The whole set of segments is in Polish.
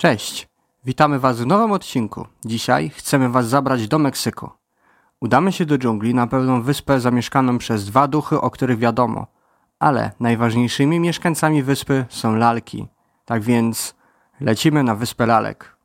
Cześć, witamy Was w nowym odcinku. Dzisiaj chcemy Was zabrać do Meksyku. Udamy się do dżungli na pewną wyspę zamieszkaną przez dwa duchy, o których wiadomo, ale najważniejszymi mieszkańcami wyspy są lalki. Tak więc lecimy na wyspę lalek.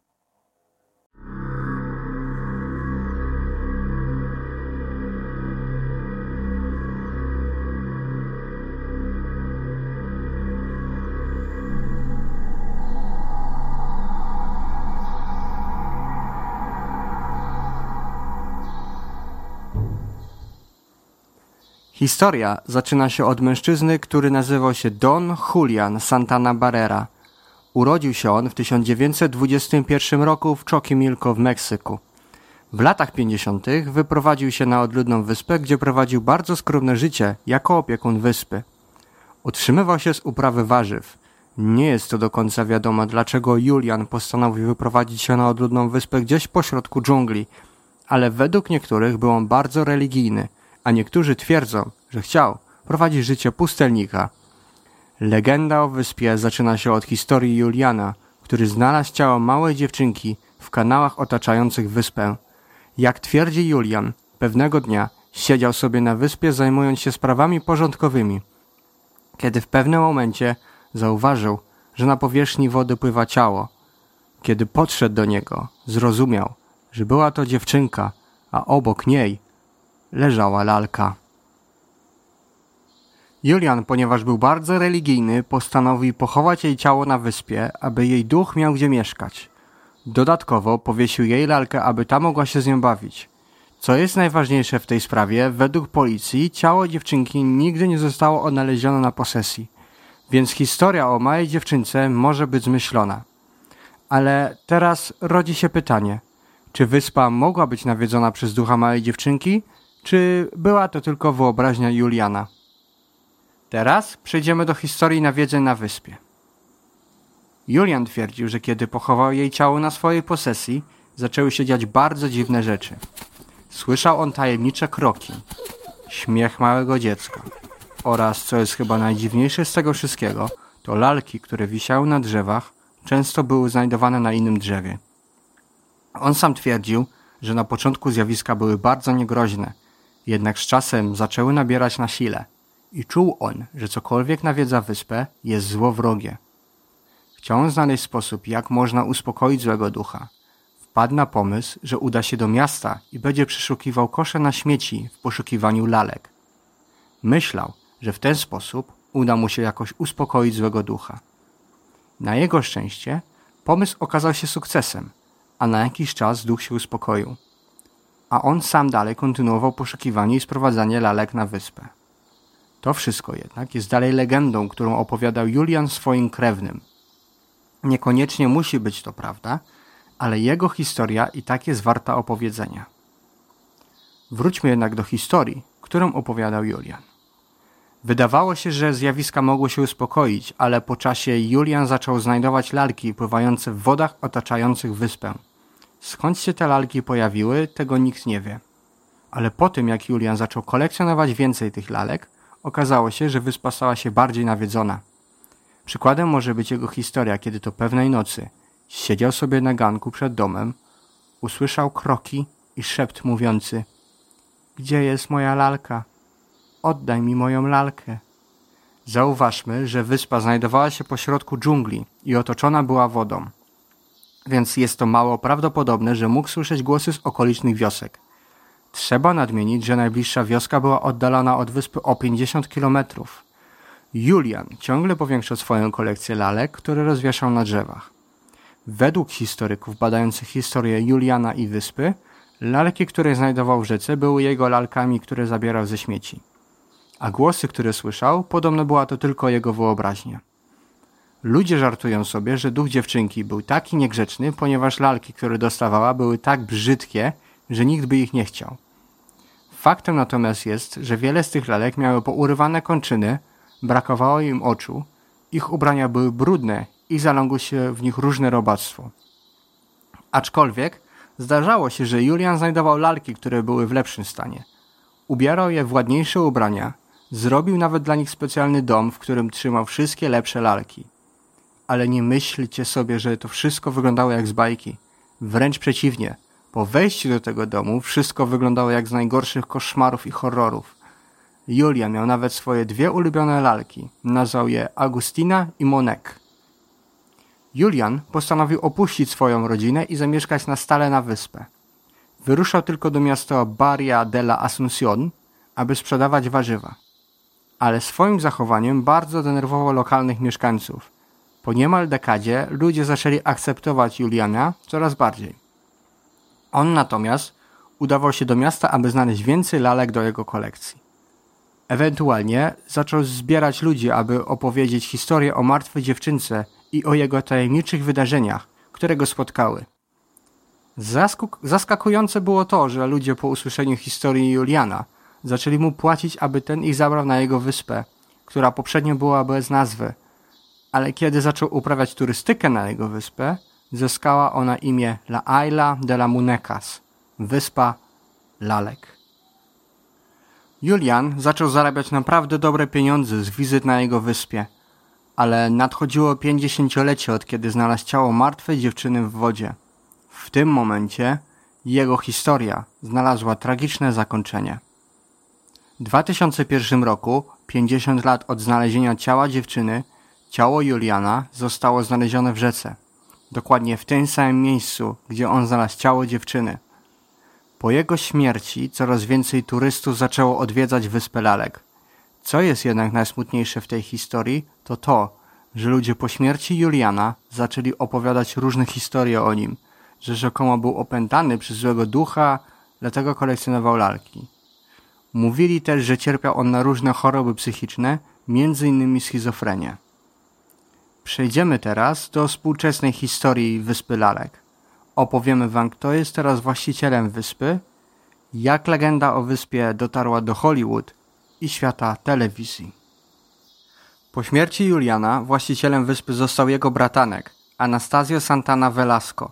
Historia zaczyna się od mężczyzny, który nazywał się Don Julian Santana Barrera. Urodził się on w 1921 roku w Choquimilco w Meksyku. W latach 50. wyprowadził się na odludną wyspę, gdzie prowadził bardzo skromne życie jako opiekun wyspy. Utrzymywał się z uprawy warzyw. Nie jest to do końca wiadomo, dlaczego Julian postanowił wyprowadzić się na odludną wyspę gdzieś pośrodku dżungli, ale według niektórych był on bardzo religijny – a niektórzy twierdzą, że chciał prowadzić życie pustelnika. Legenda o wyspie zaczyna się od historii Juliana, który znalazł ciało małej dziewczynki w kanałach otaczających wyspę. Jak twierdzi Julian, pewnego dnia siedział sobie na wyspie zajmując się sprawami porządkowymi, kiedy w pewnym momencie zauważył, że na powierzchni wody pływa ciało. Kiedy podszedł do niego, zrozumiał, że była to dziewczynka, a obok niej leżała lalka. Julian, ponieważ był bardzo religijny, postanowił pochować jej ciało na wyspie, aby jej duch miał gdzie mieszkać. Dodatkowo powiesił jej lalkę, aby ta mogła się z nią bawić. Co jest najważniejsze w tej sprawie, według policji ciało dziewczynki nigdy nie zostało odnalezione na posesji, więc historia o małej dziewczynce może być zmyślona. Ale teraz rodzi się pytanie, czy wyspa mogła być nawiedzona przez ducha małej dziewczynki, czy była to tylko wyobraźnia Juliana? Teraz przejdziemy do historii nawiedzeń na wyspie. Julian twierdził, że kiedy pochował jej ciało na swojej posesji, zaczęły się dziać bardzo dziwne rzeczy. Słyszał on tajemnicze kroki, śmiech małego dziecka oraz, co jest chyba najdziwniejsze z tego wszystkiego, to lalki, które wisiały na drzewach, często były znajdowane na innym drzewie. On sam twierdził, że na początku zjawiska były bardzo niegroźne – jednak z czasem zaczęły nabierać na sile i czuł on, że cokolwiek nawiedza wyspę jest złowrogie. Chciał znaleźć sposób, jak można uspokoić złego ducha. Wpadł na pomysł, że uda się do miasta i będzie przeszukiwał kosze na śmieci w poszukiwaniu lalek. Myślał, że w ten sposób uda mu się jakoś uspokoić złego ducha. Na jego szczęście pomysł okazał się sukcesem, a na jakiś czas duch się uspokoił a on sam dalej kontynuował poszukiwanie i sprowadzanie lalek na wyspę. To wszystko jednak jest dalej legendą, którą opowiadał Julian swoim krewnym. Niekoniecznie musi być to prawda, ale jego historia i tak jest warta opowiedzenia. Wróćmy jednak do historii, którą opowiadał Julian. Wydawało się, że zjawiska mogły się uspokoić, ale po czasie Julian zaczął znajdować lalki pływające w wodach otaczających wyspę. Skąd się te lalki pojawiły, tego nikt nie wie. Ale po tym, jak Julian zaczął kolekcjonować więcej tych lalek, okazało się, że wyspa stała się bardziej nawiedzona. Przykładem może być jego historia, kiedy to pewnej nocy siedział sobie na ganku przed domem, usłyszał kroki i szept mówiący Gdzie jest moja lalka? Oddaj mi moją lalkę. Zauważmy, że wyspa znajdowała się pośrodku dżungli i otoczona była wodą więc jest to mało prawdopodobne, że mógł słyszeć głosy z okolicznych wiosek. Trzeba nadmienić, że najbliższa wioska była oddalona od wyspy o 50 kilometrów. Julian ciągle powiększał swoją kolekcję lalek, które rozwieszał na drzewach. Według historyków badających historię Juliana i wyspy, lalki, które znajdował w rzece, były jego lalkami, które zabierał ze śmieci. A głosy, które słyszał, podobno była to tylko jego wyobraźnia. Ludzie żartują sobie, że duch dziewczynki był taki niegrzeczny, ponieważ lalki, które dostawała, były tak brzydkie, że nikt by ich nie chciał. Faktem natomiast jest, że wiele z tych lalek miały pourywane kończyny, brakowało im oczu, ich ubrania były brudne i zalągło się w nich różne robactwo. Aczkolwiek zdarzało się, że Julian znajdował lalki, które były w lepszym stanie. Ubierał je w ładniejsze ubrania, zrobił nawet dla nich specjalny dom, w którym trzymał wszystkie lepsze lalki Ale nie myślcie sobie, że to wszystko wyglądało jak z bajki. Wręcz przeciwnie. Po wejściu do tego domu wszystko wyglądało jak z najgorszych koszmarów i horrorów. Julian miał nawet swoje dwie ulubione lalki. Nazwał je Agustina i Monek. Julian postanowił opuścić swoją rodzinę i zamieszkać na stale na wyspę. Wyruszał tylko do miasta Barria de la Asunción, aby sprzedawać warzywa. Ale swoim zachowaniem bardzo denerwował lokalnych mieszkańców. Po niemal dekadzie ludzie zaczęli akceptować Juliana coraz bardziej. On natomiast udawał się do miasta, aby znaleźć więcej lalek do jego kolekcji. Ewentualnie zaczął zbierać ludzi, aby opowiedzieć historię o martwej dziewczynce i o jego tajemniczych wydarzeniach, które go spotkały. zaskakujące było to, że ludzie po usłyszeniu historii Juliana zaczęli mu płacić, aby ten ich zabrał na jego wyspę, która poprzednio była bez nazwy. Ale kiedy zaczął uprawiać turystykę na jego wyspę, zyskała ona imię La Isla de la Munecas, wyspa lalek. Julian zaczął zarabiać naprawdę dobre pieniądze z wizyt na jego wyspie, ale nadchodziło pięćdziesięciolecie od kiedy znalazł ciało martwej dziewczyny w wodzie. W tym momencie jego historia znalazła tragiczne zakończenie. W 2001 roku, 50 lat od znalezienia ciała dziewczyny, ciało Juliana zostało znalezione w rzece. Dokładnie w tym samym miejscu, gdzie on znalazł ciało dziewczyny. Po jego śmierci coraz więcej turystów zaczęło odwiedzać Wyspę Lalek. Co jest jednak najsmutniejsze w tej historii, to to, że ludzie po śmierci Juliana zaczęli opowiadać różne historie o nim, że rzekomo był opętany przez złego ducha, dlatego kolekcjonował lalki. Mówili też, że cierpiał on na różne choroby psychiczne, innymi schizofrenię. Przejdziemy teraz do współczesnej historii Wyspy Lalek. Opowiemy wam, kto jest teraz właścicielem wyspy, jak legenda o wyspie dotarła do Hollywood i świata telewizji. Po śmierci Juliana właścicielem wyspy został jego bratanek, Anastasio Santana Velasco.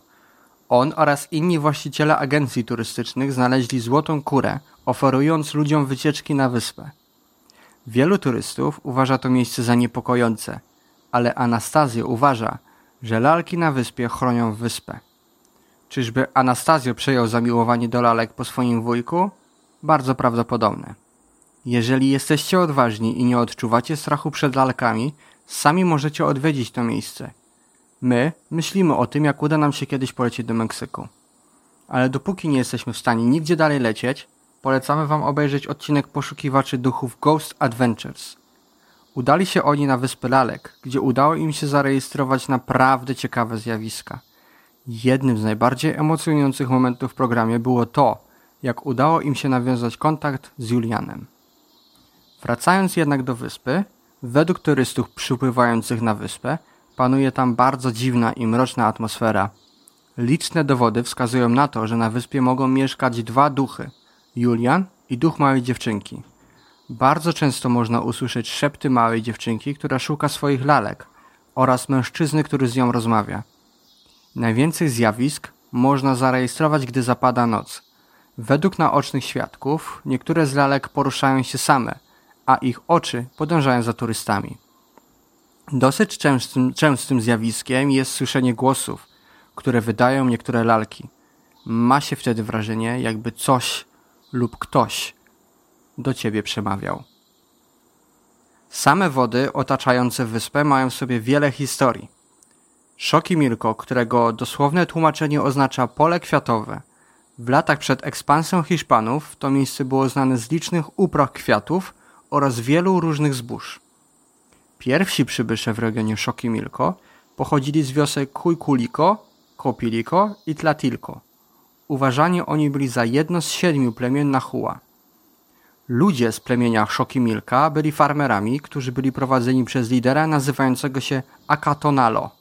On oraz inni właściciele agencji turystycznych znaleźli złotą kurę, oferując ludziom wycieczki na wyspę. Wielu turystów uważa to miejsce za niepokojące, ale Anastazjo uważa, że lalki na wyspie chronią wyspę. Czyżby Anastazjo przejął zamiłowanie do lalek po swoim wujku? Bardzo prawdopodobne. Jeżeli jesteście odważni i nie odczuwacie strachu przed lalkami, sami możecie odwiedzić to miejsce. My myślimy o tym, jak uda nam się kiedyś polecieć do Meksyku. Ale dopóki nie jesteśmy w stanie nigdzie dalej lecieć, polecamy Wam obejrzeć odcinek Poszukiwaczy Duchów Ghost Adventures. Udali się oni na wyspę Lalek, gdzie udało im się zarejestrować naprawdę ciekawe zjawiska. Jednym z najbardziej emocjonujących momentów w programie było to, jak udało im się nawiązać kontakt z Julianem. Wracając jednak do wyspy, według turystów przypływających na wyspę, panuje tam bardzo dziwna i mroczna atmosfera. Liczne dowody wskazują na to, że na wyspie mogą mieszkać dwa duchy Julian i duch małej dziewczynki. Bardzo często można usłyszeć szepty małej dziewczynki, która szuka swoich lalek, oraz mężczyzny, który z nią rozmawia. Najwięcej zjawisk można zarejestrować, gdy zapada noc. Według naocznych świadków, niektóre z lalek poruszają się same, a ich oczy podążają za turystami. Dosyć częstym, częstym zjawiskiem jest słyszenie głosów, które wydają niektóre lalki. Ma się wtedy wrażenie, jakby coś lub ktoś do ciebie przemawiał. Same wody otaczające wyspę mają w sobie wiele historii. Szoki Milko, którego dosłowne tłumaczenie oznacza pole kwiatowe. W latach przed ekspansją Hiszpanów to miejsce było znane z licznych upraw kwiatów oraz wielu różnych zbóż. Pierwsi przybysze w regionie Milko pochodzili z wiosek Kujkuliko, Kopiliko i Tlatilko. Uważani oni byli za jedno z siedmiu plemion Nahua. Ludzie z plemienia Milka byli farmerami, którzy byli prowadzeni przez lidera nazywającego się Akatonalo.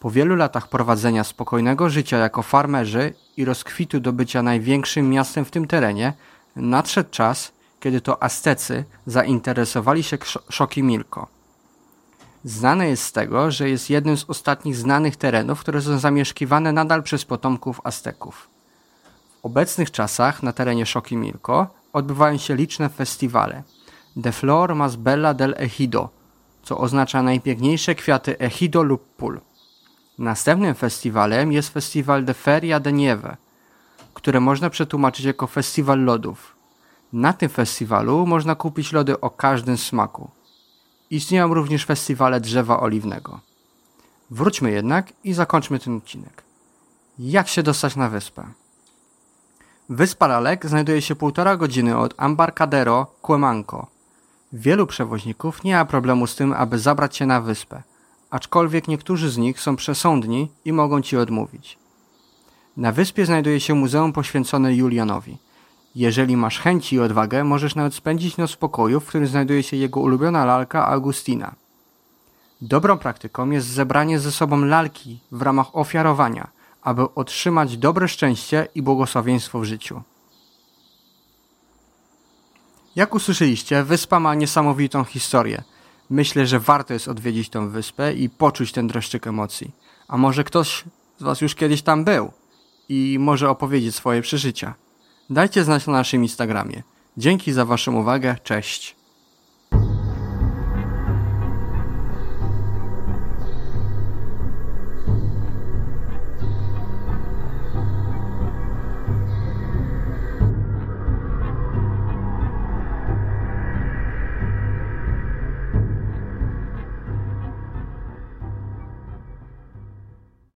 Po wielu latach prowadzenia spokojnego życia jako farmerzy i rozkwitu do bycia największym miastem w tym terenie, nadszedł czas, kiedy to Aztecy zainteresowali się Milko. Znane jest z tego, że jest jednym z ostatnich znanych terenów, które są zamieszkiwane nadal przez potomków Azteków. W obecnych czasach na terenie Milko odbywają się liczne festiwale. The Flor Más Bella del Ejido, co oznacza najpiękniejsze kwiaty ejido lub pól. Następnym festiwalem jest festiwal de Feria de Nieve, które można przetłumaczyć jako festiwal lodów. Na tym festiwalu można kupić lody o każdym smaku. Istnieją również festiwale drzewa oliwnego. Wróćmy jednak i zakończmy ten odcinek. Jak się dostać na wyspę? Wyspa Lalek znajduje się półtora godziny od Embarcadero Cuemanco. Wielu przewoźników nie ma problemu z tym, aby zabrać się na wyspę, aczkolwiek niektórzy z nich są przesądni i mogą ci odmówić. Na wyspie znajduje się muzeum poświęcone Julianowi. Jeżeli masz chęci i odwagę, możesz nawet spędzić noc w pokoju, w którym znajduje się jego ulubiona lalka Augustina. Dobrą praktyką jest zebranie ze sobą lalki w ramach ofiarowania, aby otrzymać dobre szczęście i błogosławieństwo w życiu. Jak usłyszeliście, wyspa ma niesamowitą historię. Myślę, że warto jest odwiedzić tę wyspę i poczuć ten dreszczyk emocji. A może ktoś z Was już kiedyś tam był i może opowiedzieć swoje przeżycia. Dajcie znać na naszym Instagramie. Dzięki za Waszą uwagę, cześć.